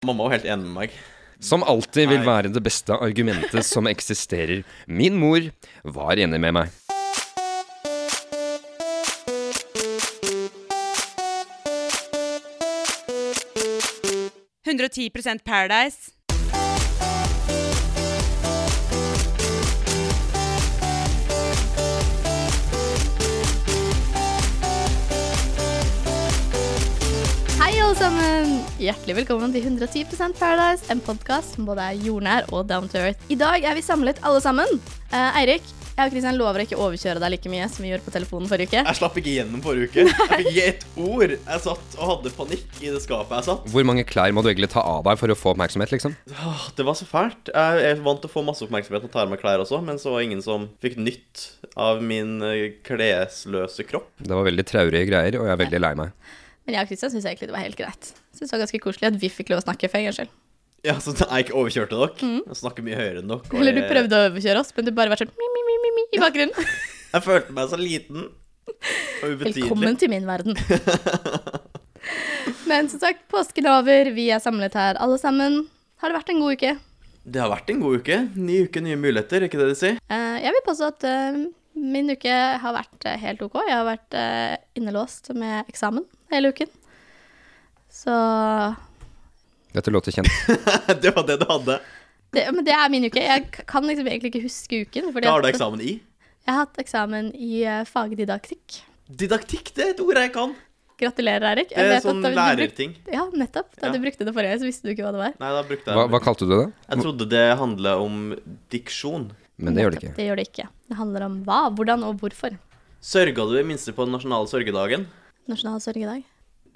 Mamma var helt enig med meg. Som alltid vil være det beste argumentet som eksisterer. Min mor var enig med meg. Paradise. Alle sammen! Hjertelig velkommen til 110% Paradise, en podkast som både er jordnær og down to earth. I dag er vi samlet alle sammen. Eh, Eirik, jeg og Kristian lover å ikke overkjøre deg like mye som vi gjorde på telefonen forrige uke. Jeg slapp ikke gjennom forrige uke. Jeg fikk ikke ett ord. Jeg satt og hadde panikk i det skapet jeg satt. Hvor mange klær må du egentlig ta av deg for å få oppmerksomhet, liksom? Åh, Det var så fælt. Jeg er vant til å få masse oppmerksomhet og ta av meg klær også, men så var det ingen som fikk nytt av min eh, klesløse kropp. Det var veldig traurige greier, og jeg er veldig lei meg. Men jeg og Kristian syns egentlig det var helt greit. Syns det var ganske koselig at vi fikk lov å snakke for en gangs skyld. Ja, så jeg overkjørte dere. Jeg snakker mye høyere enn dere. og Mm. Eller du prøvde å overkjøre oss, men du bare var sånn mi, mi, mi, mi, mi i bakgrunnen. Jeg følte meg så liten og ubetydelig. Velkommen til min verden. Men som sagt, påsken er over. Vi er samlet her alle sammen. Har det vært en god uke? Det har vært en god uke. Ny uke, nye muligheter, ikke det de sier? Uh, jeg vil påstå at uh, min uke har vært eh, helt ok. Jeg har vært uh, innelåst med eksamen hele uken. Så Dette låter kjent. det var det du hadde. det, Men det er min uke. Jeg kan liksom egentlig ikke huske uken. fordi Hva har du eksamen i? Jeg har hatt eksamen i uh, fagdidaktikk. Didaktikk, det er et ord jeg kan. Gratulerer, Erik. Det er vet sånn lærerting. Ja, nettopp. Da Ja. du brukte det forrige, så visste du ikke hva det var. Nei, da brukte jeg Hva, hva kalte du det? Jeg trodde det handla om diksjon. Men det gjør det ikke. Det gjør det ikke. Det handler om hva, hvordan og hvorfor. Sørga du i minste på den nasjonale sørgedagen? Nasjonal sørgedag.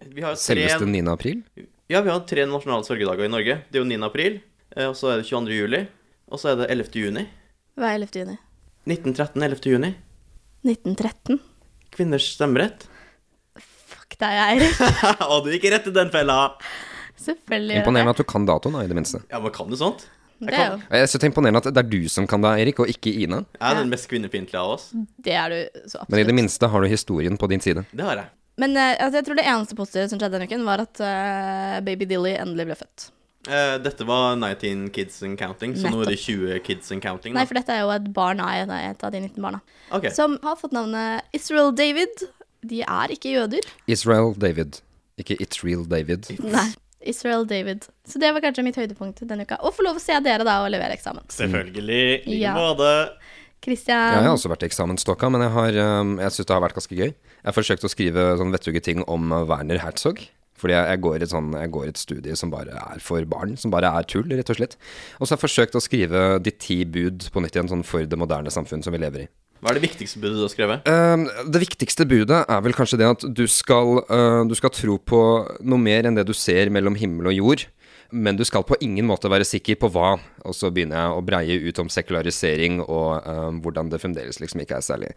Vi har tre, Selveste 9. april? ja, vi har tre nasjonale sørgedager i Norge. Det er jo 9. april, eh, og så er det 22. juli, og så er det 11. juni. Hva er 11. juni? 1913, 11. juni. 1913. Kvinners stemmerett. Fuck deg, Eirik. og du gikk rett i den fella! Selvfølgelig jeg Imponerende at du kan datoen, da, i det minste. Ja, men kan du sånt? Det er jo Jeg synes det er imponerende at det er du som kan det, Erik, og ikke Ina. Jeg er den mest kvinnefiendtlige av oss. Det er du så absolutt. Men i det minste har du historien på din side. Det har jeg. Men eh, altså, jeg tror det eneste positive som skjedde denne uken, var at uh, baby Dilly endelig ble født. Uh, dette var 19 kids and counting, så nå er det 20 kids and counting. Da. Nei, for dette er jo et barn av et av de 19 barna. Okay. Som har fått navnet Israel David. De er ikke jøder. Israel David. Ikke It's Real David. Nei. Israel David. Så det var kanskje mitt høydepunkt denne uka. Og få lov å se dere da og levere eksamen. Selvfølgelig. I like Ja. måte. Christian. Ja, jeg har også vært i eksamensstokka, men jeg, har, um, jeg syns det har vært ganske gøy. Jeg har forsøkt å skrive sånn vettuge ting om uh, Werner Herzog. Fordi jeg, jeg, går et sånn, jeg går et studie som bare er for barn, som bare er tull, rett og slett. Og så har jeg forsøkt å skrive de ti bud på nytt igjen, sånn for det moderne samfunn som vi lever i. Hva er det viktigste budet du har skrevet? Um, det viktigste budet er vel kanskje det at du skal, uh, du skal tro på noe mer enn det du ser mellom himmel og jord. Men du skal på ingen måte være sikker på hva. Og så begynner jeg å breie ut om sekularisering og um, hvordan det fremdeles liksom ikke er særlig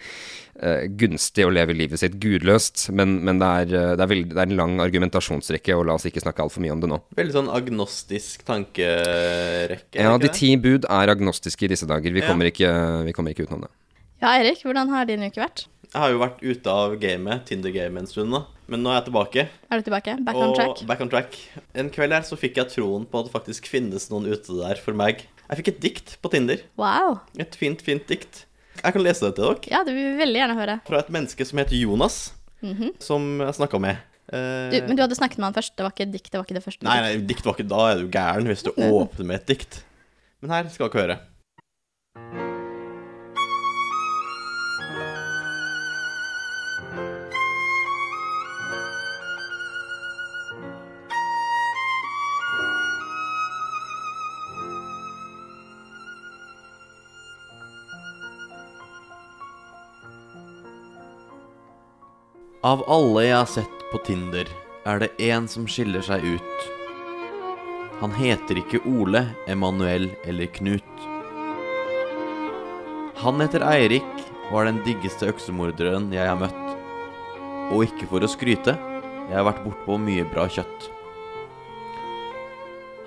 uh, gunstig å leve livet sitt gudløst. Men, men det, er, uh, det, er veldig, det er en lang argumentasjonsrekke, og la oss ikke snakke altfor mye om det nå. Veldig sånn agnostisk tankerekke. er Ja, de ti bud er agnostiske i disse dager. Vi Ja. kommer ikke, vi kommer ikke utenom det. Ja, Erik, hvordan har din uke vært? Jeg har jo vært ute av gamet, Tinder-gamet en stund, da. Men nå er jeg tilbake. Er du tilbake? Back on track? back on track. En kveld her så fikk jeg troen på at det faktisk finnes noen ute der for meg. Jeg fikk et dikt på Tinder. Wow. Et fint, fint dikt. Jeg kan lese det til dere. Ja, det vil vi veldig gjerne høre. Fra et menneske som heter Jonas, som jeg snakka med. Eh, Du, men du hadde snakket med han først? Det var ikke dikt? Det var ikke det første? Nei, nei, dikt var ikke Da er du gæren hvis du åpner med et dikt. Men her skal dere høre. Av alle jeg har sett på Tinder, er det én som skiller seg ut. Han heter ikke Ole, Emanuel eller Knut. Han heter Eirik og er den diggeste øksemorderen jeg har møtt. Og ikke for å skryte, jeg har vært bortpå mye bra kjøtt.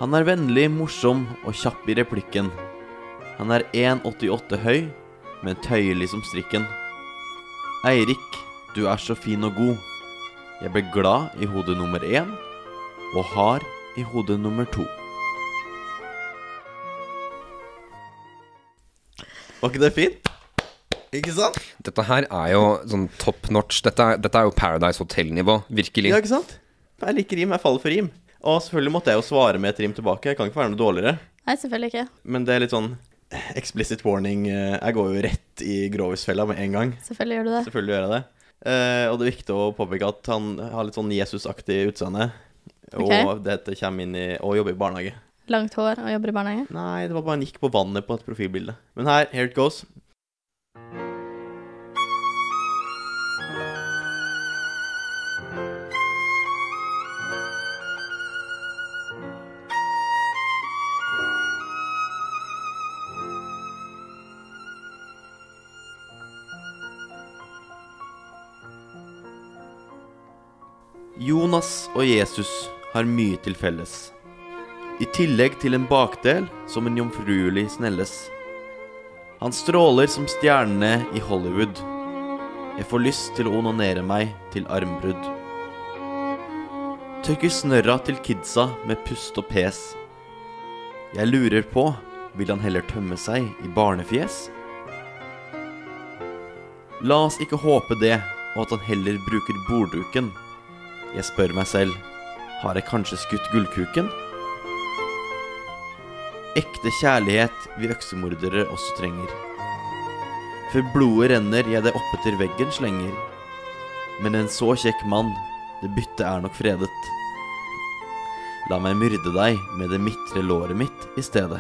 Han er vennlig, morsom og kjapp i replikken. Han er 1,88 høy, men tøyelig som strikken. Eirik, du er så fin og god. Jeg ble glad i hode nummer én, og har i hode nummer to. Var ikke det fint? Ikke sant? Dette her er jo sånn top notch. Dette er, dette er jo Paradise Hotel-nivå, virkelig. Ja, ikke sant? Jeg liker rim, jeg faller for rim. Og selvfølgelig måtte jeg jo svare med et rim tilbake. Jeg kan ikke være noe dårligere. Nei, selvfølgelig ikke. Men det er litt sånn explicit warning. eh, Jeg går jo rett i grovisfella med en gang. Selvfølgelig gjør du det. Selvfølgelig gjør jeg det. Eh, og det er viktig å påpeke at han har litt sånn Jesus-aktig utseende. Og Ok. dette kommer inn i Og jobber i barnehage. Langt hår og jobber i barnehage. Nei, det var bare han gikk på vannet på et profilbilde. Men her, here it goes. Jonas og Jesus har mye til felles. I tillegg til en bakdel som en jomfruelig snelles. Han stråler som stjernene i Hollywood. Jeg får lyst til å onanere meg til armbrudd. Tørker snørra til kidsa med pust og pes. Jeg lurer på, vil han heller tømme seg i barnefjes? La oss ikke håpe det, og at han heller bruker bordduken. Jeg spør meg selv, har jeg kanskje skutt gullkuken? Ekte kjærlighet vi øksemordere også trenger. For blodet renner jeg det oppe til veggen slenger. Men en så kjekk mann, det byttet er nok fredet. La meg myrde deg med det midtre låret mitt i stedet.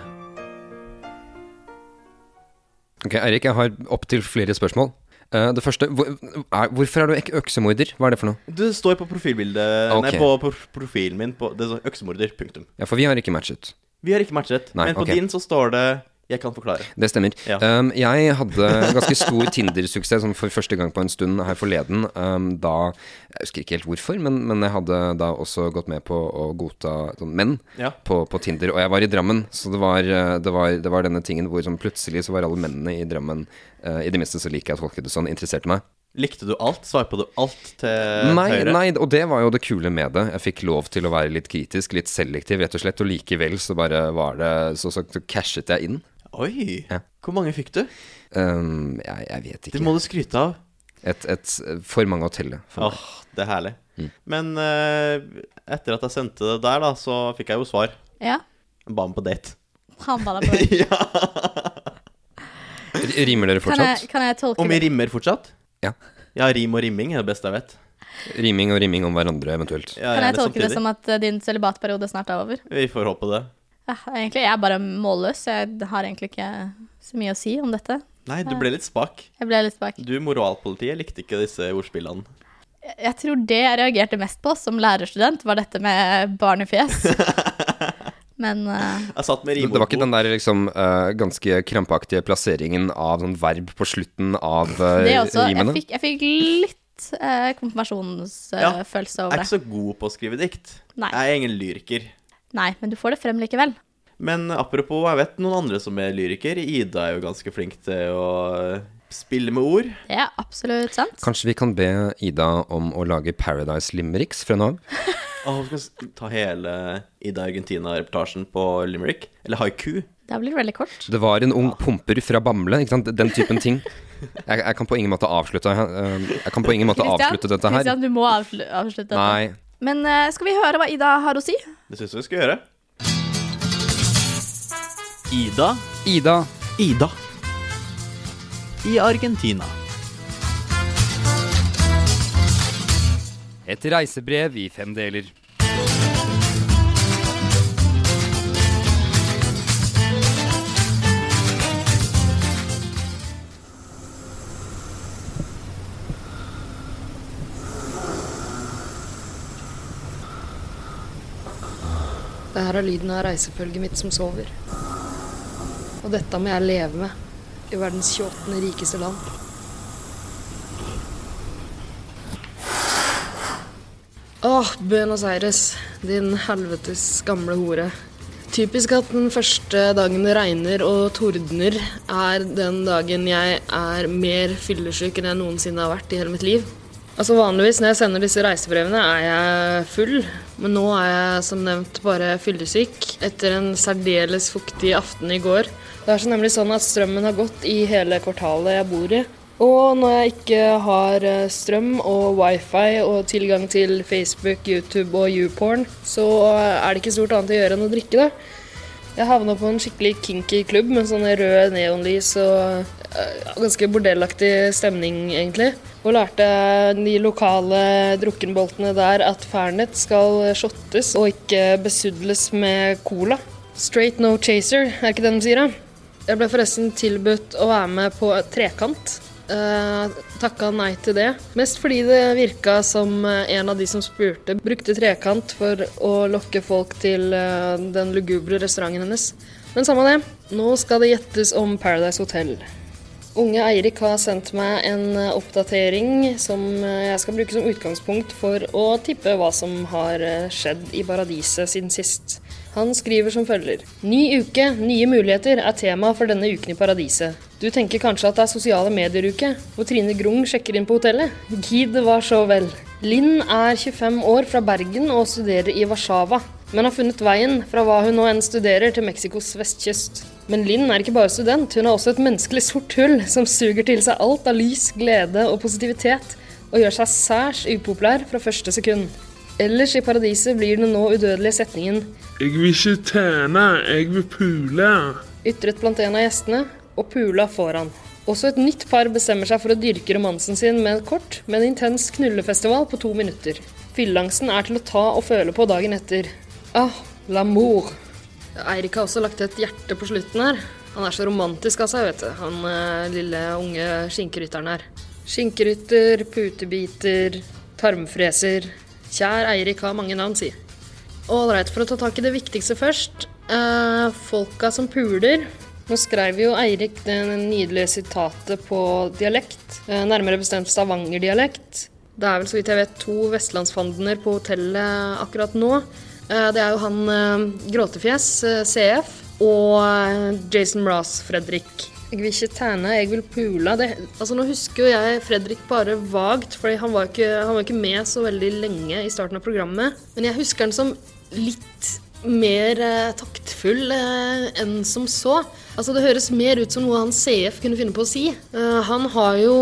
Ok, Eirik, jeg har opptil flere spørsmål. Eh, det første, hvor, er, hvorfor er du ikke øksemorder? Hva er det for noe? Det står på profilbildet okay. Nei, på, på profilen min på, Det står øksemorder. Punktum. Ja, for vi har ikke matchet. Vi har ikke matchet, Nei, men på okay. din så står det 'Jeg kan forklare'. Det stemmer. Ja. Um, jeg hadde ganske stor Tinder-suksess sånn for første gang på en stund her forleden. Um, da Jeg husker ikke helt hvorfor, men, men jeg hadde da også gått med på å godta sånn menn Ja. på, på Tinder. Og jeg var i Drammen, så det var, uh, det var, det var denne tingen hvor sånn plutselig så var alle mennene i Drammen uh, I det minste så liker jeg å tolke det sånn, interesserte meg. Likte du alt? Sveipa du alt til Nei, høyre? nei, og det var jo det kule med det. Jeg fikk lov til å være litt kritisk, litt selektiv, rett og slett. Og likevel så bare var det Så, så, så cashet jeg inn. Oi! Ja. Hvor mange fikk du? Um, jeg, jeg vet Det må du skryte av. Et, et, for mange å telle. Åh, oh, det er herlig. Mm. Men uh, etter at jeg sendte det der, da, så fikk jeg jo svar. Ja. Ba meg på date. Han ba deg på date. ja. Rimer dere Kan jeg, fortsatt? kan jeg tolke Om vi rimer fortsatt? Ja. Ja, rim og rimming er det beste jeg vet. Riming og rimming om hverandre, eventuelt. Ja, Kan jeg tolke tolke det som at eh, din sølibatperiode snart er over? Vi får håpe det. Egentlig, jeg er bare målløs. Jeg har egentlig ikke så mye å si om dette. Nei, du ble litt spak. Jeg ble litt spak. Du, moralpolitiet, likte ikke disse ordspillene. Jeg- Jeg tror det jeg reagerte mest på som lærerstudent, var dette med barnefjes. Men uh, Jeg satt med Det det var ikke den der liksom uh, ganske krampaktige plasseringen av sånn verb på slutten av uh, det også. Jeg rimene? fikk, jeg fikk litt uh, konfirmasjonsfølelse Ja, over Jeg er ikke så god på å skrive dikt. Nei. Jeg er ingen lyriker. Nei, men du får det frem likevel. Men apropos, jeg vet noen andre som er lyriker. Ida er jo ganske flink til å spille med ord. Det er absolutt sant. Kanskje vi kan be Ida om å lage Paradise Limericks fra nå av? Å, vi skal ta hele Ida Argentina-reportasjen på Limerick. Eller haiku. Det blitt veldig kort. Det var en ung pumper fra Bamble, ikke sant? Den typen ting. Jeg, jeg kan på ingen måte avslutte eh, Jeg kan på ingen måte Christian, avslutte dette her. Christian, du må avslutte dette. Nei. Men eh, skal vi høre hva Ida har å si? Det syns jeg vi skal gjøre. Ida Ida. Ida i Argentina. Et reisebrev i fem deler. Her er lyden av reisefølget mitt som sover. Og dette må jeg leve med i verdens 28. rikeste land. Åh, Buenos Aires, din helvetes gamle hore. Typisk at den første dagen det regner og tordner, er den dagen jeg er mer fyllesyk enn jeg noensinne har vært i hele mitt liv. Altså Vanligvis når jeg sender disse reisebrevene, er jeg full. Men nå er jeg som nevnt bare fyllesyk etter en særdeles fuktig aften i går. Det er så nemlig sånn at strømmen har gått i hele kvartalet jeg bor i. Og når jeg ikke har eh, strøm og wifi og tilgang til Facebook, YouTube og YouPorn, så er det ikke stort annet å gjøre enn å drikke det. Jeg havna på en skikkelig kinky klubb med sånne røde neonlys og eh, ganske bordellaktig stemning, egentlig. Og lærte de lokale drukkenboltene der at Fernet skal shottes og ikke besudles med cola. Straight no chaser, er ikke det de sier, da? Jeg ble forresten tilbudt å være med på Trekant. Uh, takka nei til det. Mest fordi det virka som eh, en av de som spurte, brukte trekant for å lokke folk til uh, den lugubre restauranten hennes. Men samme det. Nå skal det gjettes om Paradise Hotel. Unge Eirik har sendt meg en oppdatering som jeg skal bruke som utgangspunkt for å tippe hva som har skjedd i Paradiset siden sist. Han skriver som følger. Ny uke, nye muligheter er tema for denne uken i Paradiset. Du tenker kanskje at det er sosiale medier-uke, hvor Trine Grung sjekker inn på hotellet? Gid det var så vel. Linn er 25 år fra Bergen og studerer i Warszawa, men har funnet veien fra hva hun nå enn studerer til Mexicos vestkyst. Men Linn er ikke bare student, hun er også et menneskelig sort hull som suger til seg alt av lys, glede og positivitet, og gjør seg særs upopulær fra første sekund. Ellers i paradiset blir den nå udødelige setningen Jeg vil ikke tjene, jeg vil pule. Ytret blant en av gjestene, og pula foran. Også et nytt par bestemmer seg for å dyrke romansen sin med et kort, men intens knullefestival på to minutter. Fyllangsten er til å ta og føle på dagen etter. Ah, l'amour. Eirik har også lagt et hjerte på slutten her. Han er så romantisk av seg, vet du. Han eh, lille unge skinkerytteren her. Skinkerytter, putebiter, tarmfreser. Kjær Eirik har mange navn, si. Ålreit, for å ta tak i det viktigste først. Eh, folka som puler. Nå skrev jo Eirik det nydelige sitatet på dialekt, eh, nærmere bestemt Stavanger-dialekt. Det er vel så vidt jeg vet to vestlandsfandener på hotellet akkurat nå. Eh, det er jo han eh, Gråtefjes, eh, CF, og Jason Mraz, Fredrik. Jeg vil ikke terne, jeg vil pula. Det, altså Nå husker jo jeg Fredrik bare vagt, for han var ikke, ikke med så veldig lenge i starten av programmet. Men jeg husker han som litt mer eh, taktfull eh, enn som så. Altså Det høres mer ut som noe han CF kunne finne på å si. Eh, han har jo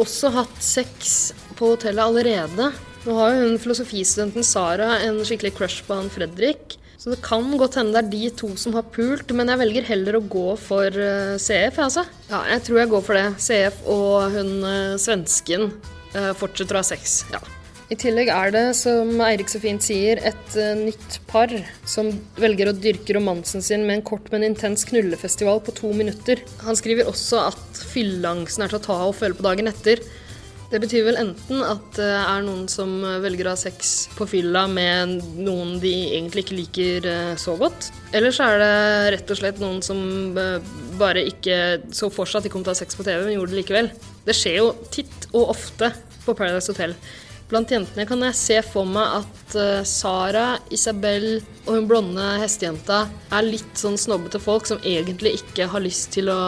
også hatt sex på hotellet allerede. Nå har jo hun filosofistudenten Sara en skikkelig crush på han Fredrik. Så det kan godt hende det er de to som har pult, men jeg velger heller å gå for eh, CF, jeg, altså. Ja, jeg tror jeg går for det. CF og hun eh, svensken eh, fortsetter å ha sex. Ja. I tillegg er det, som Eirik så fint sier, et nytt par som velger å dyrke romansen sin med en kort, men intens knullefestival på to minutter. Han skriver også at fylleangsten er til å ta og føle på dagen etter. Det betyr vel enten at det er noen som velger å ha sex på fylla med noen de egentlig ikke liker eh, så godt. Eller så er det rett og slett noen som eh, bare ikke så for seg at de kom til å ha sex på TV, men gjorde det likevel. Det skjer jo titt og ofte på Paradise Hotel. Blant jentene kan jeg se for meg at eh, Sara, Isabel og hun blonde hestejenta er litt sånn snobbete folk som egentlig ikke har lyst til å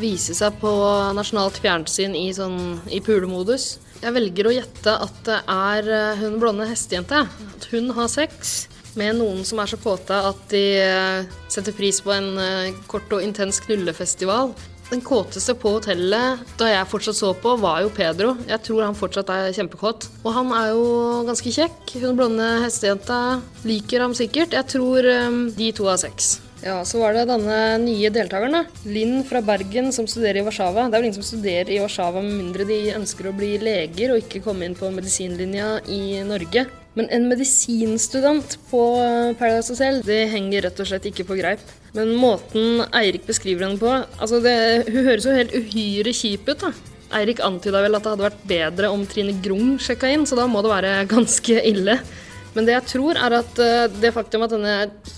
vise seg på nasjonalt fjernsyn i, sånn, i pulemodus. Jeg velger å gjette at det er eh, hun blonde hestejenta. At hun har sex med noen som er så kåte at de eh, setter pris på en kort og intens knullefestival. Den kåteste på hotellet da jeg fortsatt så på, var jo Pedro. Jeg tror han fortsatt er kjempekåt. Og han er jo ganske kjekk. Hun blonde hestejenta liker ham sikkert. Jeg tror um, de to har sex. Ja, så var det denne nye deltakeren, da. Linn fra Bergen som studerer i Warszawa. Det er vel ingen som studerer i Warszawa med mindre de ønsker å bli leger og ikke komme inn på medisinlinja i Norge. Men en medisinstudent på Paradise Hotel, det henger rett og slett ikke på greip. Men måten Eirik beskriver henne på altså det, Hun høres jo helt uhyre kjip ut, da. Eirik antyda vel at det hadde vært bedre om Trine Grung sjekka inn, så da må det være ganske ille. Men det jeg tror, er at eh, det faktum at denne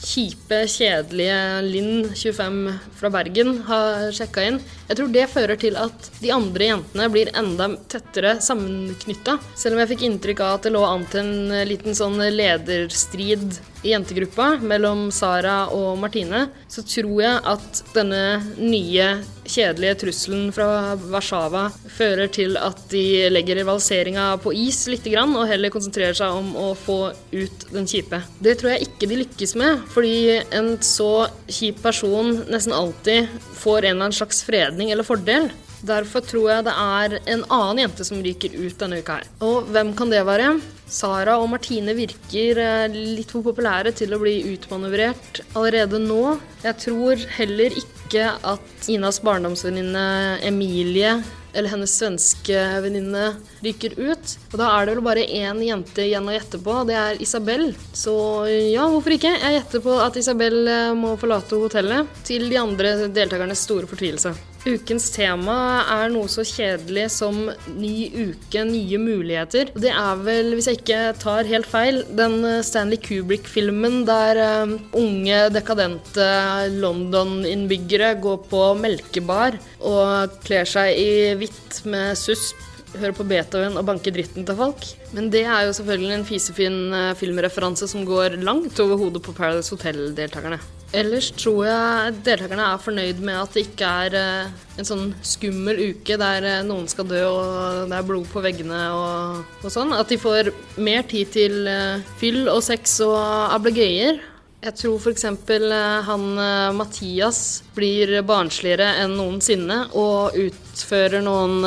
kjipe, kjedelige Linn, 25 fra Bergen, har sjekka inn, Jeg tror det fører til at de andre jentene blir enda tettere sammenknytta. Selv om jeg fikk inntrykk av at det lå an til en eh, liten sånn lederstrid i jentegruppa mellom Sara og Martine, så tror jeg at denne nye, kjedelige trusselen fra Warszawa fører til at de legger rivaliseringa på is litt og heller konsentrerer seg om å få ut den kjipe. Det tror jeg ikke de lykkes med, fordi en så kjip person nesten alltid får en eller annen slags fredning eller fordel. Derfor tror jeg det er en annen jente som ryker ut denne uka her. Og hvem kan det være? Sara og Martine virker eh, litt for populære til å bli utmanøvrert allerede nå. Jeg tror heller ikke at Inas barndomsvenninne Emilie eller hennes svenske venninne ryker ut. Og da er det vel bare én jente igjen å gjette på, det er Isabel. Så ja, hvorfor ikke? Jeg gjetter på at Isabel eh, må forlate hotellet, til de andre deltakernes store fortvilelse. Ukens tema er noe så kjedelig som ny uke, nye muligheter. Det er vel, hvis jeg ikke tar helt feil, den eh, Stanley Kubrick-filmen der eh, unge, dekadente London-innbyggere går på melkebar og kler seg i hvitt med susp høre på Beethoven og banke dritten til folk. Men det er jo selvfølgelig en fisefin eh, filmreferanse som går langt over hodet på Paradise Hotel-deltakerne. Ellers tror jeg deltakerne er fornøyd med at det ikke er eh, en sånn skummel uke der eh, noen skal dø og det er blod på veggene og, og sånn. At de får mer tid til eh, fyll og sex og ablegøyer. Jeg tror f.eks. han Mathias blir barnsligere enn noensinne og utfører noen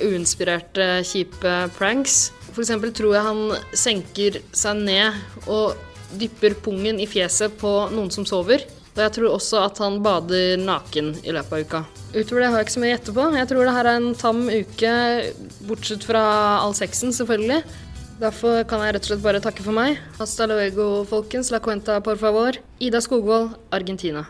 uinspirerte, kjipe pranks. F.eks. tror jeg han senker seg ned og dypper pungen i fjeset på noen som sover. Og jeg tror også at han bader naken i løpet av uka. Utover det har jeg ikke så mye å gjette på. Jeg tror det her er en tam uke, bortsett fra all sexen, selvfølgelig. Derfor kan jeg rett og slett bare takke for meg. Hasta luego, folkens. La cuenta, por favor. Ida Skogvold, Argentina.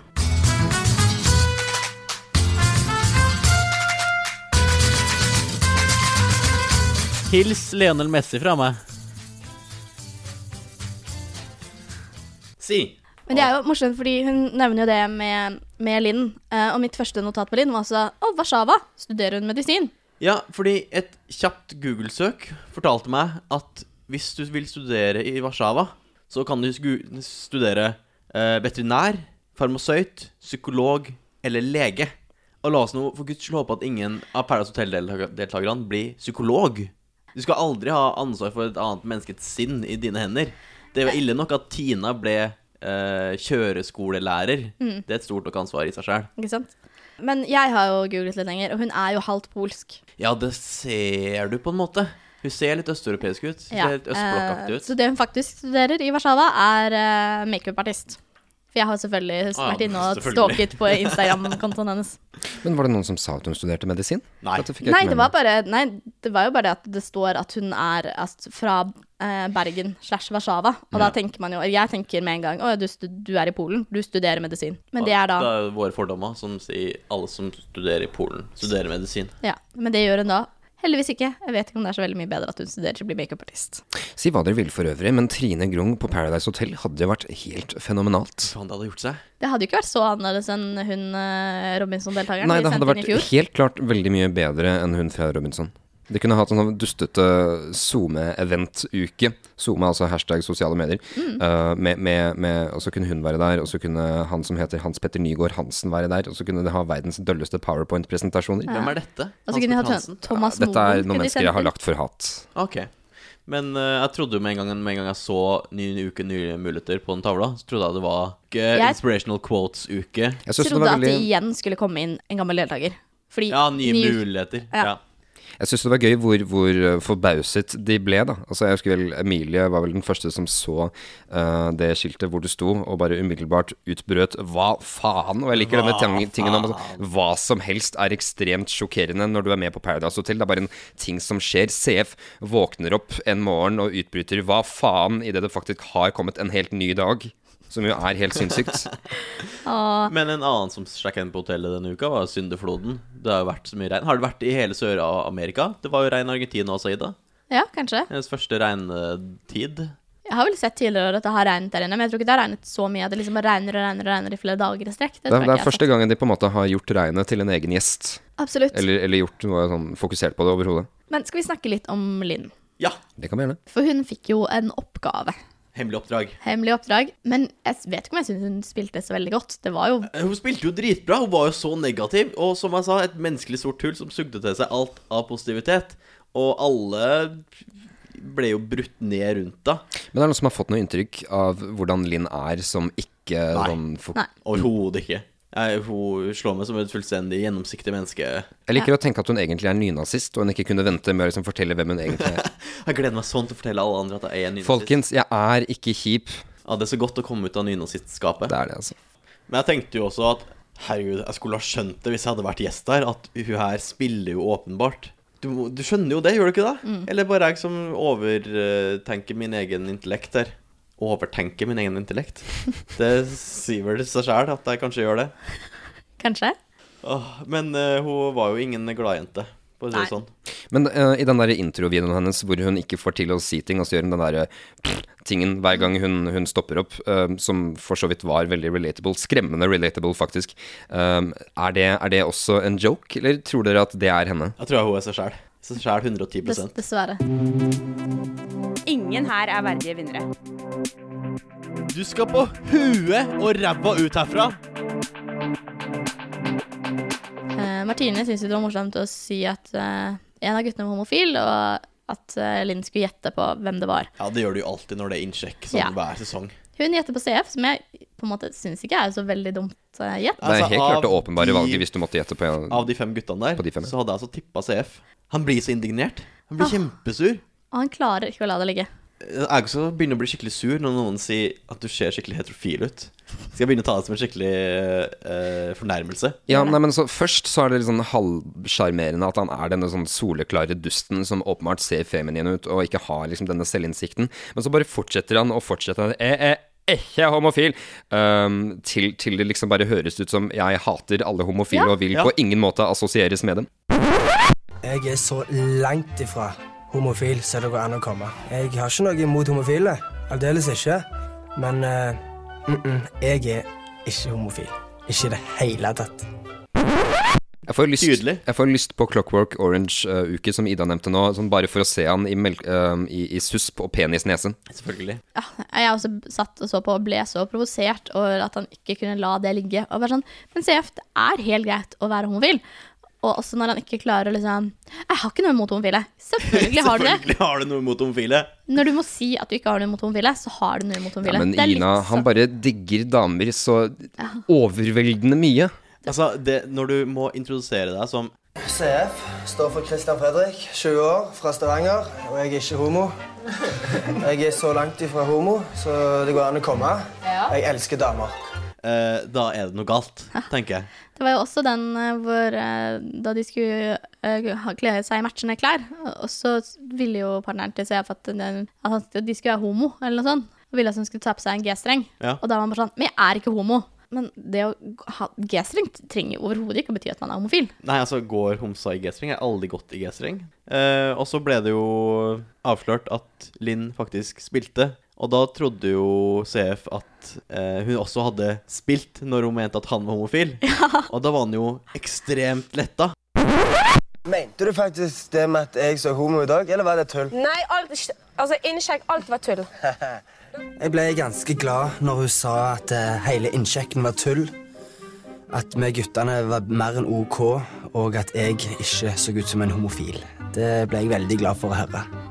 Hils Leonel Messi fra meg. Si. Men det er jo morsomt, fordi hun nevner jo det med, med Linn. eh, og mitt første notat på Linn var altså Å, Warszawa! Studerer hun medisin? Ja, fordi et kjapt Google-søk fortalte meg at hvis du vil studere i Warszawa, så kan du studere eh, veterinær, farmasøyt, psykolog eller lege. Og la oss nå for guds skyld håpe at ingen av Paradise Hotel-deltakerne blir psykolog. Du skal aldri ha ansvar for et annet menneskets sinn i dine hender. Det var ille nok at Tina ble eh, kjøreskolelærer. Det er et stort nok ansvar i seg sjøl. Men jeg har jo googlet litt lenger, og hun er jo halvt polsk. Ja, det ser du på en måte. Hun ser litt østeuropeisk ut. Hun ser litt østblokkaktig eh, ut. så det hun faktisk studerer i Warszawa, er uh, makeupartist. For jeg har selvfølgelig Ah, vært inne og stalket på Instagram-kontoen hennes. Men var det noen som sa at hun studerte medisin? Nei. Nei det, var bare, nei, det var jo bare det at det står at hun er altså, fra eh, Bergen slash Warszawa. Og da tenker man jo Jeg tenker med en gang Å, du, du er i Polen. Du studerer medisin. Men det er da Det er våre fordommer som sier alle som studerer i Polen, studerer medisin. Ja, men det gjør hun da. Heldigvis ikke. Jeg vet ikke om det er så veldig mye bedre at hun studerer til å bli makeupartist. Si hva dere vil for øvrig, men Trine Grung på Paradise Hotel hadde jo vært helt fenomenalt. Faen, det hadde gjort seg. Det hadde jo ikke vært så annerledes enn hun eh, Robinson-deltakeren Nei, det hadde vært helt klart veldig mye bedre enn hun fra Robinson. De kunne hatt en sånn dustete SoMe-event-uke. SoMe, altså hashtag sosiale medier. Mm. Uh, med, med, med, og så kunne hun være der, og så kunne han som heter Hans Petter Nygaard Hansen være der. Og så kunne de ha verdens dølleste powerpoint-presentasjoner. Hvem er dette? Hans Petter Thomas Dette er noen mennesker jeg har lagt for hat. Ok. Men uh, jeg trodde jo med en, gang, med en gang jeg så Ny uke, nye muligheter på den tavla, så trodde jeg det var ikke Jeg- Inspirational Quotes-uke. Jeg trodde det Trodde at det igjen skulle komme inn en gammel deltaker. Fordi Ja, nye ny- muligheter. Ja. Ja. Jeg syns det var gøy hvor, hvor uh, forbauset de ble, da. Altså, jeg husker vel Emilie var vel den første som så uh, det skiltet hvor det sto, og bare umiddelbart utbrøt 'hva faen'? Og jeg liker denne Hva tingen om altså, hva som helst er ekstremt sjokkerende når du er med på Paradise Hotel. Det er bare en ting som skjer. CF våkner opp en morgen og utbryter 'hva faen' idet det faktisk har kommet en helt ny dag. Som jo er helt sinnssykt. Men en annen som sjekka inn på hotellet denne uka, var Syndefloden. Det har jo vært så mye regn. Har det vært i hele Sør-Amerika? Det var jo regn i Argentina også, Ida. ja, kanskje. Hennes første regntid. Jeg har vel sett tidligere at det har regnet der inne, men jeg tror ikke det har regnet så mye at det liksom regner og regner og regner i flere dager i strekk. Det, Det, det er første gangen de på en måte har gjort regnet til en egen gjest. Absolutt. Eller, eller gjort noe sånn fokusert på det overhodet. Men skal vi snakke litt om Linn? Ja. Det kan vi gjerne. For hun fikk jo en oppgave. Hemmelig oppdrag. Hemmelig oppdrag. Men jeg vet ikke om jeg syns hun spilte så veldig godt. Det var jo Eh, Hun spilte jo dritbra. Hun var jo så negativ. Og som jeg sa, et menneskelig sort hull som sugde til seg alt av positivitet. Og alle ble jo brutt ned rundt da. Men det er noen som har fått noe inntrykk av hvordan Linn er som ikke Nei. sånn for... Nei. Overhodet ikke. Jeg, hun slår meg som et fullstendig gjennomsiktig menneske. Jeg liker å tenke at hun egentlig er nynazist, og hun ikke kunne vente med å liksom fortelle hvem hun egentlig er. Jeg gleder meg sånn til å fortelle alle andre at jeg er nynazist. Folkens, jeg er ikke kjip. Ja, det er så godt å komme ut av nynazistskapet. Det er det, altså. Men jeg tenkte jo også at herregud, jeg skulle ha skjønt det hvis jeg hadde vært gjest der, at hun her spiller jo åpenbart. Du, du skjønner jo det, gjør du ikke det? Eller bare jeg som overtenker min egen intellekt her. Overtenker min egen intellekt. Det sier vel seg sjæl at jeg kanskje gjør det. Kanskje? Åh, men uh, hun var jo ingen gladjente, Nei. sånn. Men uh, i den der introvideoen hennes hvor hun ikke får til å si ting, og så gjør hun den der eh, tingen hver gang hun, hun stopper opp, uh, som for så vidt var veldig relatable, skremmende relatable faktisk, er, det, er det også en joke, eller tror dere at det er henne? Jeg tror hun er seg sjæl. Seg sjæl 110 Dess, dessverre. Ingen her er verdige vinnere. Du skal på huet og ræva ut herfra. Eh, Martine syntes det var morsomt å si at eh, en av guttene var homofil, og at uh, Linn skulle gjette på hvem det var. Ja, det gjør du jo alltid når det er innsjekk, sånn Ja. hver sesong. Hun gjetter på CF, som jeg på en måte syns ikke er så veldig dumt uh, gjett. Det er Altså, helt klart det åpenbare de- valget hvis du måtte gjette på en Av de fem guttene der, På de fem, ja. så hadde jeg altså tippa CF. Han blir så indignert. Han blir kjempesur. Og han klarer ikke å la det ligge. Jeg også begynner å bli skikkelig sur når noen sier at du ser skikkelig heterofil ut. Skal jeg begynne å ta det som en skikkelig uh, fornærmelse? Ja, nei, men så Først så er det litt sånn halvsjarmerende at han er denne sånn soleklare dusten som åpenbart ser feminin ut og ikke har liksom denne selvinnsikten. Men så bare fortsetter han og fortsetter. Jeg er ikke homofil. Um, til, til det liksom bare høres ut som jeg hater alle homofile Ja. og vil Ja. på ingen måte assosieres med dem. Jeg er så langt ifra homofil så det går an å komme. Jeg har ikke noe imot homofile. Aldeles ikke. Men uh, mm -mm, jeg er ikke homofil. Ikke i det hele tatt. Jeg får lyst, jeg får lyst på Clockwork Orange-uke, som Ida nevnte nå, sånn bare for å se han i, melk, uh, i, i susp og penisnesen. Selvfølgelig. Ja, jeg også satt og så på og ble så provosert over at han ikke kunne la det ligge. Og bare sånn, Men CF, det er helt greit å være homofil. Og også når han ikke klarer å liksom Jeg har ikke noe imot homofile. Selvfølgelig har du det. Selvfølgelig har du noe imot homofile. Når du må si at du ikke har noe imot homofile, så har du noe imot homofile. Ja, men Det er litt Ina, han bare digger damer så overveldende mye. Altså, det, når du må introdusere deg som CF står for Christian Fredrik, 20 år, fra Stavanger. Og jeg er ikke homo. Jeg er så langt ifra homo så det går an å komme. Jeg elsker damer. Eh, Da er det noe galt, tenker jeg. Det var jo også den eh, hvor eh, da de skulle eh, ha- kle seg i matchende klær, og så ville jo partneren til CF at, at de skulle være homo, eller noe sånt. Og ville at hun skulle ta på seg en G-streng. Ja. Og da var han bare sånn Men jeg er ikke homo. Men det å ha G-streng trenger overhodet ikke å bety at man er homofil. Nei, altså, går homsa i G-streng? Jeg har aldri gått i G-streng. Eh, og så ble det jo avslørt at Linn faktisk spilte. Og da trodde jo CF at eh, hun også hadde spilt når hun mente at han var homofil. Og da var han jo ekstremt letta. Mente du faktisk det med at jeg så homo i dag, eller var det tull? Nei, alt, altså innsjekk, alt var tull. Jeg ble ganske glad når hun sa at eh, hele innsjekken var tull. At vi guttene var mer enn OK, og at jeg ikke så ut som en homofil. Det ble jeg veldig glad for å høre.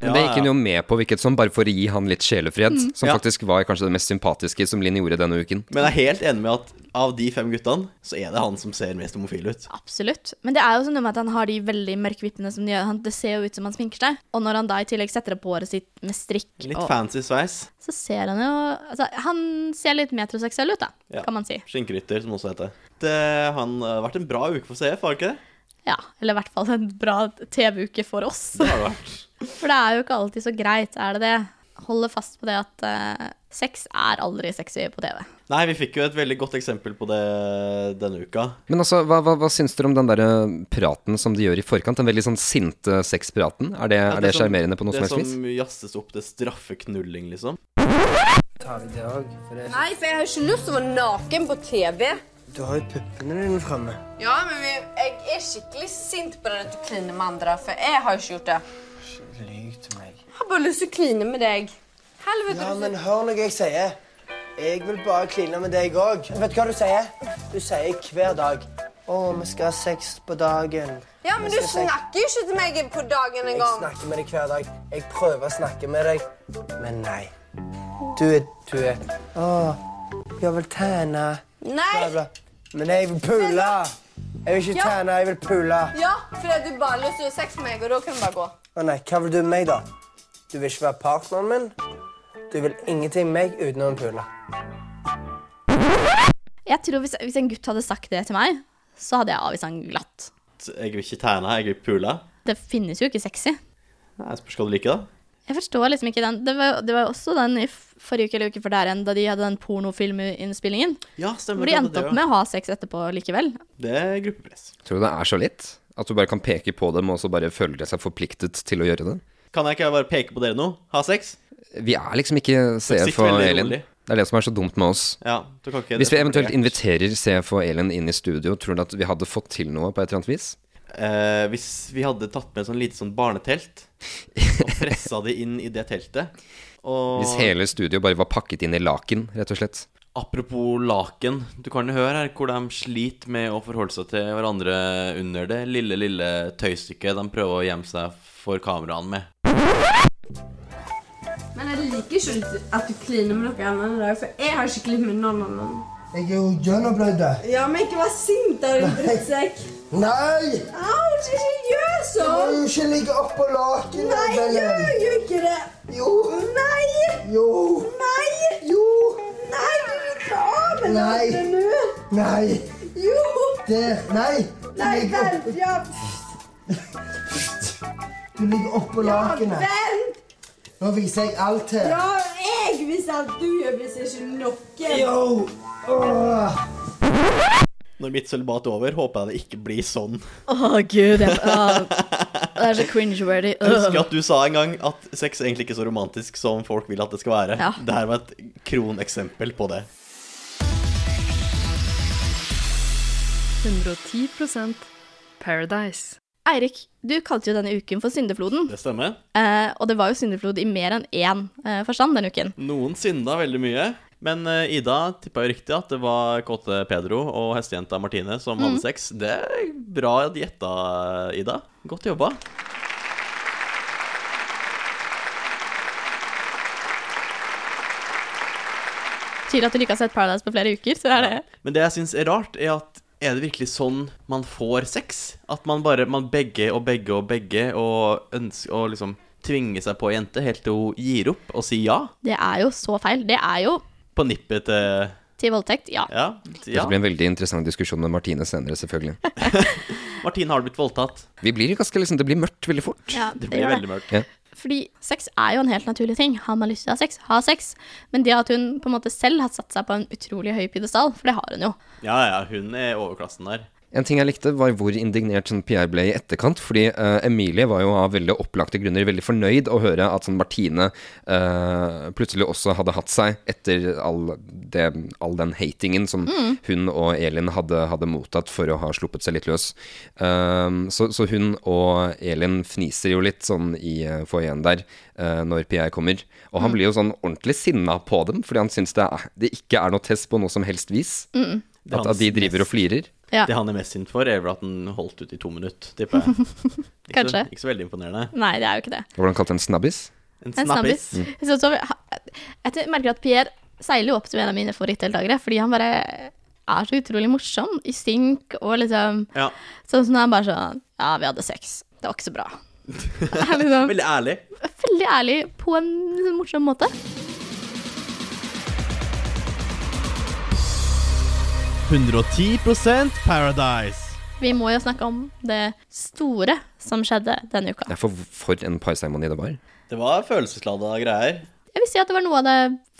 Men det gikk hun jo med på, hvilket som, bare for å gi han litt sjelefred. Som Ja. faktisk var kanskje det mest sympatiske som Linn gjorde denne uken. Men jeg er helt enig med at av de fem guttene, så er det han som ser mest homofil ut. Absolutt. Men det er jo sånn at han har de veldig mørke vippene som de gjør. Han, det ser jo ut som han sminker seg. Og når han da i tillegg setter opp håret sitt med strikk, Litt og, fancy sveis. så ser han jo Altså, han ser litt metroseksuell ut, da, Ja. kan man si. Skinnrytter, som også heter. Det det har vært en bra uke for CF, har det ikke det? Ja, eller i hvert fall en bra TV-uke for oss. Det har vært. For det er jo ikke alltid så greit, er det det? holder fast på det at uh, sex er aldri sexy på TV. Nei, vi fikk jo et veldig godt eksempel på det denne uka. Men altså, hva, hva, hva syns dere om den der eh, praten som de gjør i forkant? Den veldig sånn sinte sexpraten? Er det, er det sånn- på noe som helst vis? Det som jazzes opp til straffeknulling, liksom. Tar vi det òg? Nei, for jeg har ikke lyst til å være naken på TV. Du har jo puppene dine framme. Ja, men vi, jeg er skikkelig sint på at du kliner med andre, for jeg har ikke gjort det. Lyv til meg. Jeg har bare lyst til å kline med deg. Helvete. Ja, men hør noe jeg sier. Jeg vil bare kline med deg òg. Vet du hva du sier? Du sier hver dag. Å, vi skal ha sex på dagen. Ja, men du snakker jo ikke til meg på dagen en Jeg snakker med deg hver dag. Jeg prøver å snakke med deg, men nei. Du er Du er Å, jeg vil tjene. Bla, Nei. bla. Men jeg vil pule. Jeg vil ikke Ja. tjene, jeg vil pule. Ja, fordi du bare har lyst til å ha sex med meg, og da kan du bare gå. Å nei, hva vil du med meg, da? Du vil ikke være partneren min? Du vil ingenting med meg uten å pule. Jeg tror hvis, hvis en gutt hadde sagt det til meg, så hadde jeg avvist han glatt. Jeg vil ikke terne, jeg vil pule. Det finnes jo ikke sexy. Nei, Spørs hva du liker, da. Jeg forstår liksom ikke den. Det var, det var også den i forrige uke eller uke for der igjen, da de hadde den pornofilminnspillingen. Ja, stemmer. Hvor de endte det, opp ja. med å ha sex etterpå likevel. Det er gruppepress. Tror du det er så litt? At du bare kan peke på dem, og så bare føler de seg forpliktet til å gjøre det? Kan jeg ikke bare peke på dere nå? Ha sex? Vi er liksom ikke CF og Elin. Det er det som er så dumt med oss. Ja, du kan ikke Hvis vi eventuelt inviterer CF og Elin inn i studio, tror du at vi hadde fått til noe på et eller annet vis? Eh, Hvis vi hadde tatt med et sånn lite sånn barnetelt og pressa det inn i det teltet og Hvis hele studioet bare var pakket inn i laken, rett og slett. Apropos laken, du kan jo høre her hvor de sliter med å forholde seg til hverandre under det lille, lille tøystykket de prøver å gjemme seg for kameraene med. Men jeg liker ikke at du kliner med noen andre for jeg har ikke klint med noen annen. Jeg er jo gjennomblødd. Ja, men ikke vær sint, da, din drittsekk. Nei! Au, ikke gjør Du sånn! må jo ikke ligge oppå lakenet. Nei, gjør jo ikke det. Jo. Nei! Jo. Nei! Jo. Nei, du vil av meg Nei. nå. Nei. Jo! Der. Nei. Nei, vent, ja. du ligger oppå lakenet. Vent! Nå viser jeg alt her. Ja, jeg viser alt. du gjør visst ikke noe. Jo. Åh. Når mitt sølibat er over, håper jeg det ikke blir sånn. Å, gud. Jeg, å, det er så cringe-worthy. Jeg husker at du sa en gang at sex er egentlig ikke så romantisk som folk vil at det skal være. Ja. Det her var et kroneksempel på det. 110% Paradise. Eirik, du kalte jo denne uken for syndefloden. Det stemmer. Eh, og det var jo syndeflod i mer enn én eh, forstand denne uken. Noen synda veldig mye. Men eh, Ida tippa jo riktig at det var kåte Pedro og hestejenta Martine som hadde sex. Det er bra gjetta, Ida. Godt jobba. Tydelig at du ikke har sett Paradise på flere uker, så er det Men det jeg syns er rart, er at er det virkelig sånn man får sex? At man bare man begge og begge og begge og ønsker å liksom tvinge seg på ei jente helt til hun gir opp og sier ja? Det er jo så feil. Det er jo På nippet til til voldtekt, ja. Ja. ja. Det blir en veldig interessant diskusjon med Martine senere, selvfølgelig. Martine har blitt voldtatt. Vi blir ganske liksom, Det blir mørkt veldig fort. ja Det det blir veldig mørkt. Ja. Fordi sex er jo en helt naturlig ting. Har man lyst til å ha sex, ha sex. Men det at hun på en måte selv har satt seg på en utrolig høy pidestall, for det har hun jo. Ja, ja, hun er overklassen der. En ting jeg likte, var hvor indignert sånn Pierre ble i etterkant. Fordi uh, Emilie var jo av veldig opplagte grunner veldig fornøyd å høre at sånn Martine uh, plutselig også hadde hatt seg etter all, det, all den hatingen som hun og Elin hadde, hadde mottatt for å ha sluppet seg litt løs. Uh, så, så hun og Elin fniser jo litt sånn i uh, foajeen der når Pierre kommer. Og han blir jo sånn ordentlig sinna på dem, fordi han syns det, er- det ikke er noe test på noe som helst vis. Er At, at de driver og flirer. Ja. Det han er mest sint for, er vel at han holdt ut i to minutter, tipper jeg. Ikke Kanskje. Så, ikke så veldig imponerende. Nei, det er jo ikke det. Hvordan kalte han snabbis? En En snabbis. snabbis. Så, så, jeg merker at Pierre seiler jo opp som en av mine favorittdeltakere, fordi han bare er så utrolig morsom i synk og liksom Ja. Sånn som når han bare sånn Ja, vi hadde sex. Det var ikke så bra. Det er liksom Veldig ærlig. veldig ærlig på en morsom måte. 110% Paradise. Vi må jo snakke om det store som skjedde denne uka. Ja, for, for en parseremoni det var. Det var følelseslada greier. Jeg vil si at det var noe av det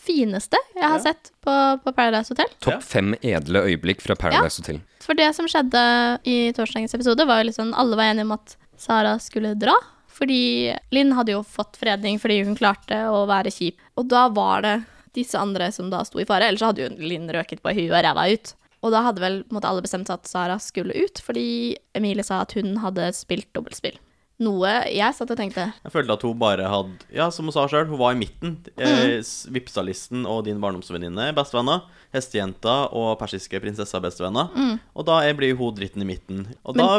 fineste jeg har Ja. sett på, på Paradise Hotel. Topp fem edle øyeblikk fra Paradise Hotel. For det som skjedde i torsdagens episode, var jo liksom alle var enige om at Sara skulle dra. Fordi Linn hadde jo fått fredning fordi hun klarte å være kjip. Og da var det disse andre som da sto i fare. Ellers hadde jo Linn røket på huet og ræva ut. Og da hadde vel måte, alle bestemt seg at Sara skulle ut, fordi Emilie sa at hun hadde spilt dobbeltspill. Noe jeg satt og tenkte Jeg følte at hun bare hadde Ja, som hun sa sjøl, hun var i midten. Eh, s- Vipsalisten og din barndomsvenninne bestevenner. Hestejenta og persiske prinsessa bestevenner. Og da blir hun dritten i midten. Og da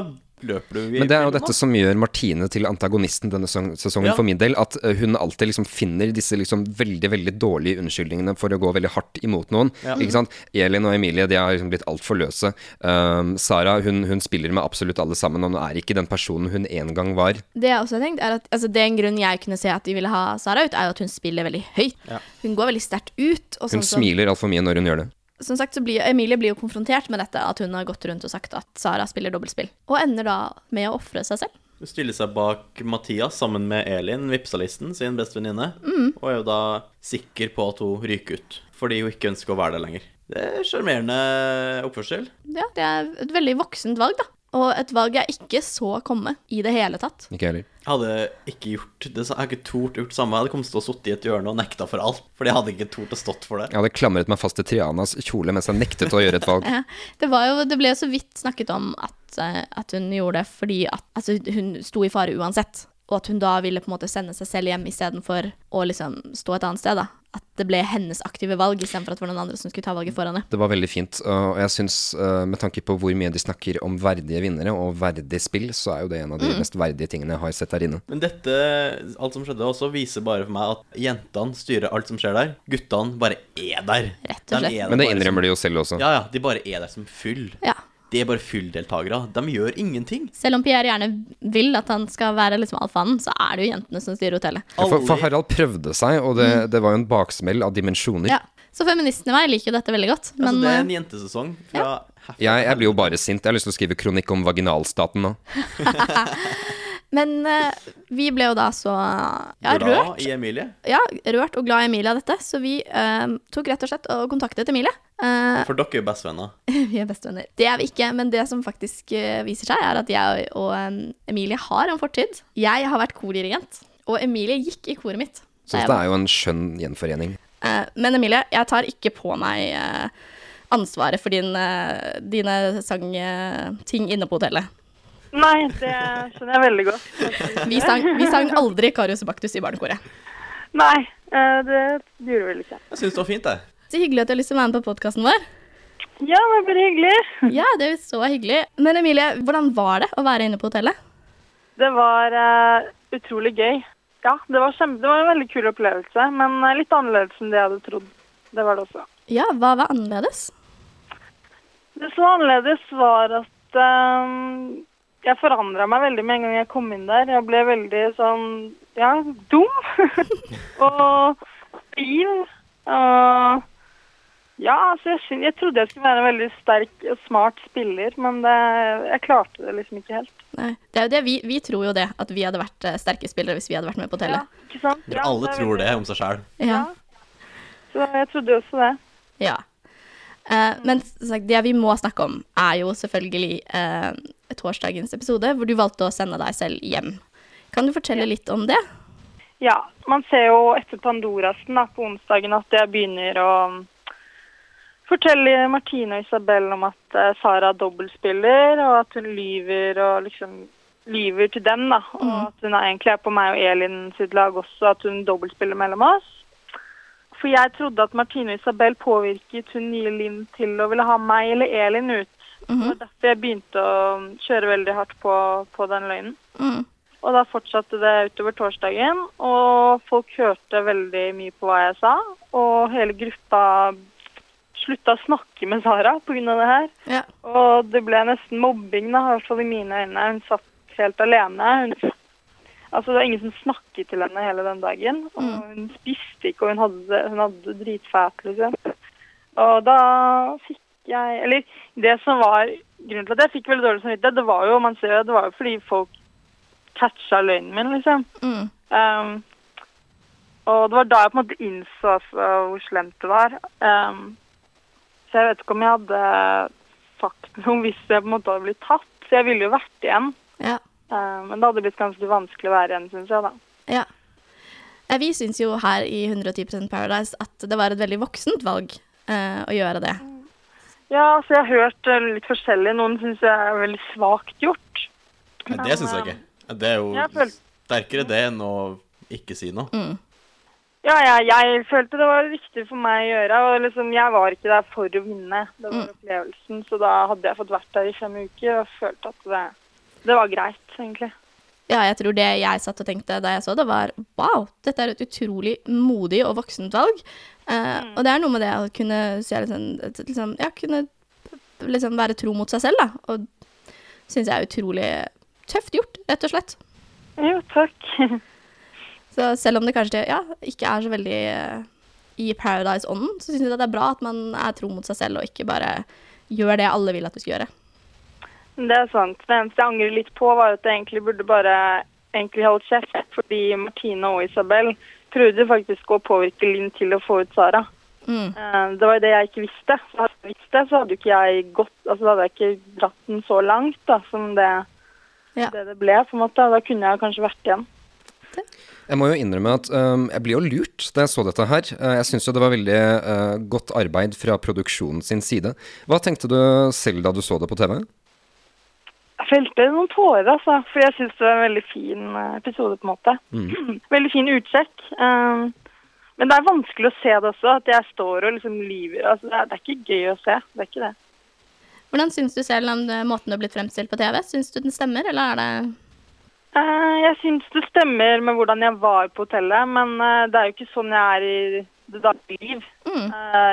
løper du i Men det er jo dette som gjør Martine til antagonisten denne sesongen Ja. for min del. At eh, hun alltid liksom finner disse liksom veldig veldig dårlige unnskyldningene for å gå veldig hardt imot noen. Ja. Ikke sant? Elin og Emilie de har liksom blitt altfor løse. Um, Sara hun, hun spiller med absolutt alle sammen, og hun er ikke den personen hun en gang var. Det jeg også har tenkt, er at altså, det en grunn jeg kunne se at de ville ha Sara ut, er jo at hun spiller veldig høyt. Ja. Hun går veldig sterkt ut. Og Hun sånn smiler altfor mye når hun gjør det. Som sagt så blir Emilie blir jo konfrontert med dette, at hun har gått rundt og sagt at Sara spiller dobbeltspill. Og ender da med å ofre seg selv. Hun stiller seg bak Mathias sammen med Elin, Vipsalisten, sin bestevenninne. Mm. Og er jo da sikker på at hun ryker ut. Fordi hun ikke ønsker å være der lenger. Det er sjarmerende oppførsel. Ja, det er et veldig voksent valg, da. Og et valg jeg ikke så komme i det hele tatt. Ikke heller. Jeg hadde ikke gjort det, jeg hadde ikke tort gjort det samme. Jeg hadde kommet til å sitte i et hjørne og nekta for alt. Fordi jeg hadde ikke tort å stått for det. Jeg hadde klamret meg fast til Trianas kjole mens jeg nektet å gjøre et valg. Det, var jo, det ble jo så vidt snakket om at, eh, at hun gjorde det fordi at altså, hun sto i fare uansett. Og at hun da ville på en måte sende seg selv hjem istedenfor å liksom stå et annet sted. da. At det ble hennes aktive valg istedenfor at det var noen andre som skulle ta valget for henne. Det var veldig fint, og jeg syns, eh, med tanke på hvor mye de snakker om verdige vinnere og verdig spill, så er jo det en av de Mm. mest verdige tingene jeg har sett her inne. Men dette, alt som skjedde også, viser bare for meg at jentene styrer alt som skjer der. Guttene bare er der. Rett og slett. De Men det innrømmer de jo selv også. Ja, ja. De bare er der som fyll. Ja. De er bare fylldeltakere. De gjør ingenting. Selv om Pierre gjerne vil at han skal være liksom alfanen, så er det jo jentene som styrer hotellet. Ja, for, for Harald prøvde seg, og det, det var jo en baksmell av dimensjoner. Mm. Ja. Så feministene i meg liker jo dette veldig godt. Men altså, det er en eh, jentesesong fra ja. Jeg, jeg blir jo bare sint. Jeg har lyst til å skrive kronikk om vaginalstaten nå. Men uh, vi ble jo da så ja, glad rørt, i Emilie. ja, rørt og glad i Emilie av dette, så vi uh, tok rett og slett og kontaktet Emilie. Uh, For dere er jo bestevenner. vi er bestevenner. Det er vi ikke, men det som faktisk viser seg, er at jeg og eh, Emilie har en fortid. Jeg har vært kordirigent, og Emilie gikk i koret mitt. Så dette det er jo en skjønn gjenforening. Eh, men Emilie, jeg tar ikke på meg ansvaret for din, dine sangting inne på hotellet. Nei, det skjønner jeg veldig godt. Vi sang, vi sang aldri Karius og Baktus i barnekoret. Nei, eh, det gjorde vi vel ikke. Jeg syns det var fint, det. Så hyggelig at du har lyst til å være med på podkasten vår. Ja, det blir bare hyggelig. Ja, det er så hyggelig. Men Emilie, hvordan var det å være inne på hotellet? Det var uh, utrolig gøy. Ja, det var, kjempe, det var en veldig kul opplevelse, men eh, litt annerledes enn det jeg hadde trodd. Det var det også. Ja, hva var annerledes? Det som var annerledes, var at eh, jeg forandra meg veldig med en gang jeg kom inn der. Jeg ble veldig sånn ja, dum. og fin, Og ja, altså jeg, synes, jeg trodde jeg skulle være en veldig sterk og smart spiller, men det, jeg klarte det liksom ikke helt. Nei, det er jo det, vi, vi tror jo det, at vi hadde vært eh, sterke spillere hvis vi hadde vært med på hotellet. Ikke sant? Ja, alle tror veldig- det om seg sjæl. Ja. Så jeg trodde også det. ja. Eh, men sagt, det vi må snakke om, er jo selvfølgelig eh, torsdagens episode, hvor du valgte å sende deg selv hjem. Kan du fortelle litt om det? Ja, man ser jo etter Pandorasen da, på onsdagen at jeg begynner å fortelle Martine og Isabel om at eh, Sara dobbeltspiller, og at hun lyver og liksom lyver til dem. da, Og at hun egentlig er på meg og Elin sitt lag også, at hun dobbeltspiller mellom oss. For jeg trodde at Martine og Isabel påvirket hun nye Linn til å ville ha meg eller Elin ut. Det var derfor jeg begynte å kjøre veldig hardt på, på den løgnen. Mm. Og da fortsatte det utover torsdagen, og folk hørte veldig mye på hva jeg sa. Og hele gruppa slutta å snakke med Sara pga. det her. Ja. Og det ble nesten mobbing, da, i hvert fall i mine øyne. Hun satt helt alene. Hun, altså, det var ingen som snakket til henne hele den dagen. Og hun spiste ikke, og hun hadde, hun hadde dritfælt, liksom. Og da fikk jeg Eller det som var grunnen til at jeg fikk veldig dårlig samvittighet, det var jo, man ser jo, det var jo fordi folk catcha løgnen min, liksom. Mm. Um, Og det var da jeg på en måte innså altså, hvor slemt det var. Um, så jeg vet ikke om jeg hadde sagt noe hvis jeg på en måte hadde blitt tatt. Så jeg ville jo vært igjen. Ja. Ehm, men det hadde blitt ganske vanskelig å være igjen, syns jeg, da. Ja. Eh, Vi syns jo her i 110% Paradise at det var et veldig voksent valg eh, å gjøre det. Ja, altså jeg har hørt eh, litt forskjellig. Noen syns jeg er veldig svakt gjort. Nei, det syns jeg ikke. Det er jo følte- sterkere det enn å ikke si noe. Mm. Ja, jeg, jeg følte det var riktig for meg å gjøre. og liksom, Jeg var ikke der for å vinne. Det var opplevelsen. Så da hadde jeg fått vært der i fem uker og følte at det, det var greit, egentlig. Ja, jeg tror det jeg satt og tenkte da jeg så det, var wow, dette er et utrolig modig og voksent valg. Eh, Og det er noe med det å kunne se liksom, liksom Ja, kunne liksom være tro mot seg selv, da. Og syns jeg er utrolig tøft gjort, rett og slett. Jo, takk. Så selv om det kanskje ja, ikke er så veldig eh, i Paradise-ånden, så syns jeg det er bra at man er tro mot seg selv og ikke bare gjør det alle vil at du skal gjøre. Det er sant. Det eneste jeg angrer litt på, var at jeg egentlig burde bare egentlig holdt kjeft. Fordi Martine og Isabel prøvde faktisk å påvirke Linn til å få ut Sara. Mm. Eh, Det var jo det jeg ikke visste. Så hadde jeg visst det, så hadde ikke jeg gått Altså da hadde jeg ikke dratt den så langt da, som det, Ja. det det ble. på en måte. Da kunne jeg kanskje vært igjen. Jeg må jo innrømme at um, jeg blir jo lurt da jeg så dette her. Eh, Jeg syns jo det var veldig uh, godt arbeid fra produksjonen sin side. Hva tenkte du selv da du så det på TV? Jeg felte noen tårer, altså. For jeg syns det var en veldig fin eh, episode, på en måte. veldig fin utsjekk. Um, men det er vanskelig å se det også, at jeg står og liksom lyver. Altså, det, er, det er ikke gøy å se. Det er ikke det. Hvordan syns du selv om det, måten du har blitt fremstilt på TV? Syns du den stemmer, eller er det Eh, jeg syns det stemmer med hvordan jeg var på hotellet, men eh, det er jo ikke sånn jeg er i det daglige liv. mm.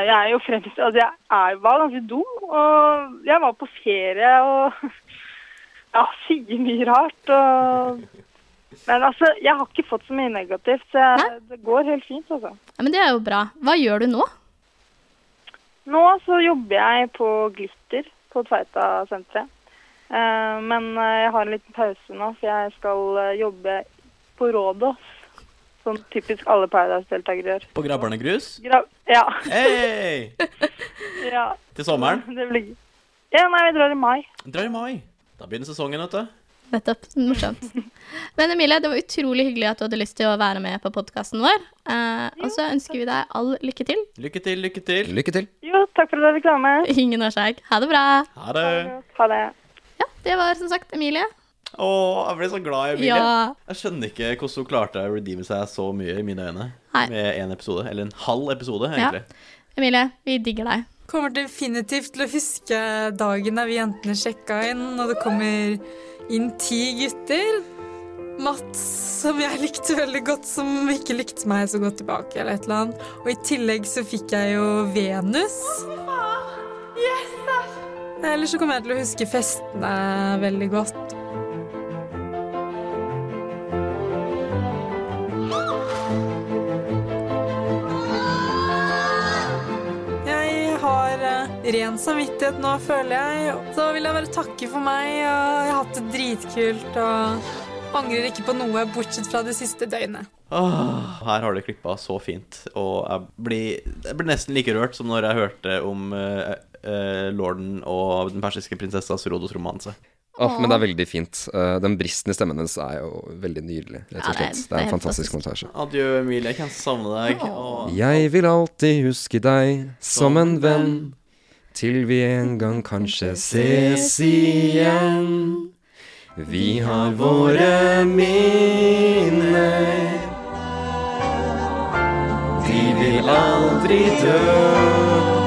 Jeg er jo fremst, altså jeg er, var ganske dum, og jeg var på ferie og ja, sier mye rart. Og, men altså, jeg har ikke fått så mye negativt, så jeg, det går helt fint, altså. Ja, Men det er jo bra. Hva gjør du nå? Nå så jobber jeg på Glitter på Tveita-senteret. Uh, men eh, jeg har en liten pause nå, for jeg skal eh, jobbe på Rådås. Sånn typisk alle Paradise-deltakere gjør. På Grabberne grus. Gra ja. Hey! ja. Til sommeren. Det blir Ja, nei, vi drar i mai. Drar i mai. Da begynner sesongen, vet du. Nettopp. Morsomt. Men Emilie, det var utrolig hyggelig at du hadde lyst til å være med på podkasten vår. Eh, og så ønsker vi deg all lykke til. Lykke til, lykke til. Lykke til. Jo, takk for at jeg fikk være med. Ingen årsak. Ha det bra. Ha det. Ha det. Ja, det var som sagt Emilie. Å, jeg ble så glad i Emilie. Ja. Jeg skjønner ikke hvordan hun klarte å redeeme seg så mye i mine øyne Nei. med én episode. Eller en halv episode, Ja. egentlig. Emilie, vi digger deg. Kommer definitivt til å huske dagen da vi jentene sjekka inn, og det kommer inn ti gutter. Mats, som jeg likte veldig godt, som ikke likte meg så godt tilbake, eller et eller annet. Og i tillegg så fikk jeg jo Venus. Eller så kommer jeg til å huske festene veldig godt. Ren samvittighet nå, føler jeg. Så vil jeg bare takke for meg. og Jeg har hatt det dritkult og angrer ikke på noe, bortsett fra det siste døgnet. Åh, her har det klippa så fint. Og jeg blir, jeg blir nesten like rørt som når jeg hørte om uh, uh, lorden og den persiske prinsessas Rodos romanse. Oh, men det er veldig fint. Eh, den bristen i stemmen hennes er jo veldig nydelig, rett Ja, og det er- slett. det Det er er en fantastisk montasje. Adjø, Emilie. Jeg kan savne deg. Oh. Jeg vil alltid huske deg som en venn, til vi en gang kanskje ses igjen. Vi har våre minner. De vil aldri dø.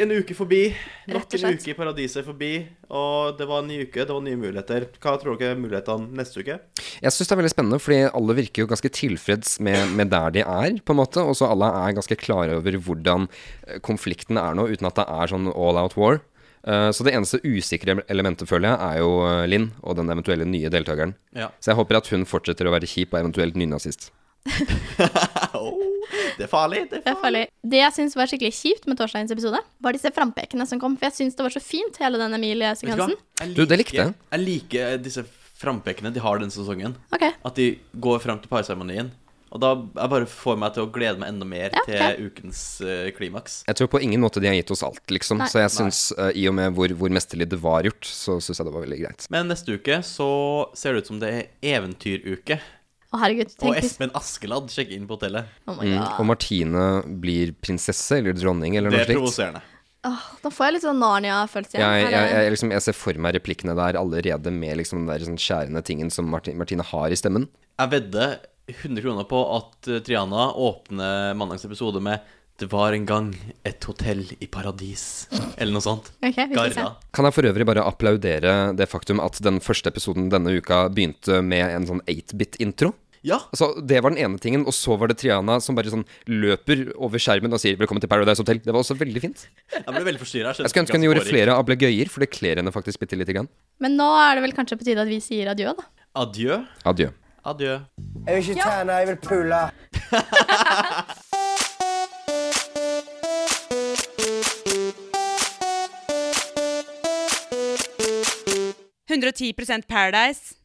Nok en uke forbi. Nok en uke i paradiset forbi. Og det var en ny uke, det var nye muligheter. Hva tror dere er mulighetene neste uke? Jeg syns det er veldig spennende, fordi alle virker jo ganske tilfreds med, med der de er, på en måte. Og så alle er ganske klare over hvordan eh, konflikten er nå, uten at det er sånn all out war. Eh, Så det eneste usikre elementet, føler jeg, er jo eh, Linn og den eventuelle nye deltakeren. Ja. Så jeg håper at hun fortsetter å være kjip og eventuelt nynazist. Det er farlig. Det er Det er farlig. Det jeg syns var skikkelig kjipt med torsdagens episode, var disse frampekene som kom. For jeg syns det var så fint, hele den? Emilie-sekvensen. Jeg Du, det likte jeg. Jeg liker disse frampekene de har denne sesongen. Okay. At de går fram til parseremonien. Og da jeg bare får meg til å glede meg enda mer Ja, til ukens uh, klimaks. Jeg tror på ingen måte de har gitt oss alt, liksom. Nei. Så jeg syns, uh, i og med hvor, hvor mesterlig det var gjort, så syns jeg det var veldig greit. Men neste uke så ser det ut som det er eventyruke. Å, herregud. Og hvis Espen Askeladd sjekker inn på hotellet. Oh my Mm. god. Og Martine blir prinsesse eller dronning eller Det noe er slikt. provoserende. Åh, da får jeg litt sånn Narnia-følelse igjen. Jeg, jeg, jeg, jeg, liksom, jeg ser for meg replikkene der allerede med liksom den der sånn skjærende tingen som Martine, Martine har i stemmen. Jeg vedder 100 kroner på at eh, Triana åpner mandagens episode med 'Det var en gang et hotell i paradis', eller noe sånt. Okay. Garra. Kan jeg for øvrig bare applaudere det faktum at den første episoden denne uka begynte med en sånn 8-bit-intro? Ja. Altså, Det var den ene tingen, og så var det Triana som bare sånn løper over skjermen og sier 'Velkommen til Paradise Hotel'. Det var også veldig fint. Jeg ble veldig forstyrra. Jeg skulle ønske hun gjorde flere ablegøyer, for det kler henne faktisk bitte lite grann. Men nå er det vel kanskje på tide at vi sier adjø, da. Adjø. Adjø. Adjø. Jeg vil ikke tjene, jeg vil pule. Paradise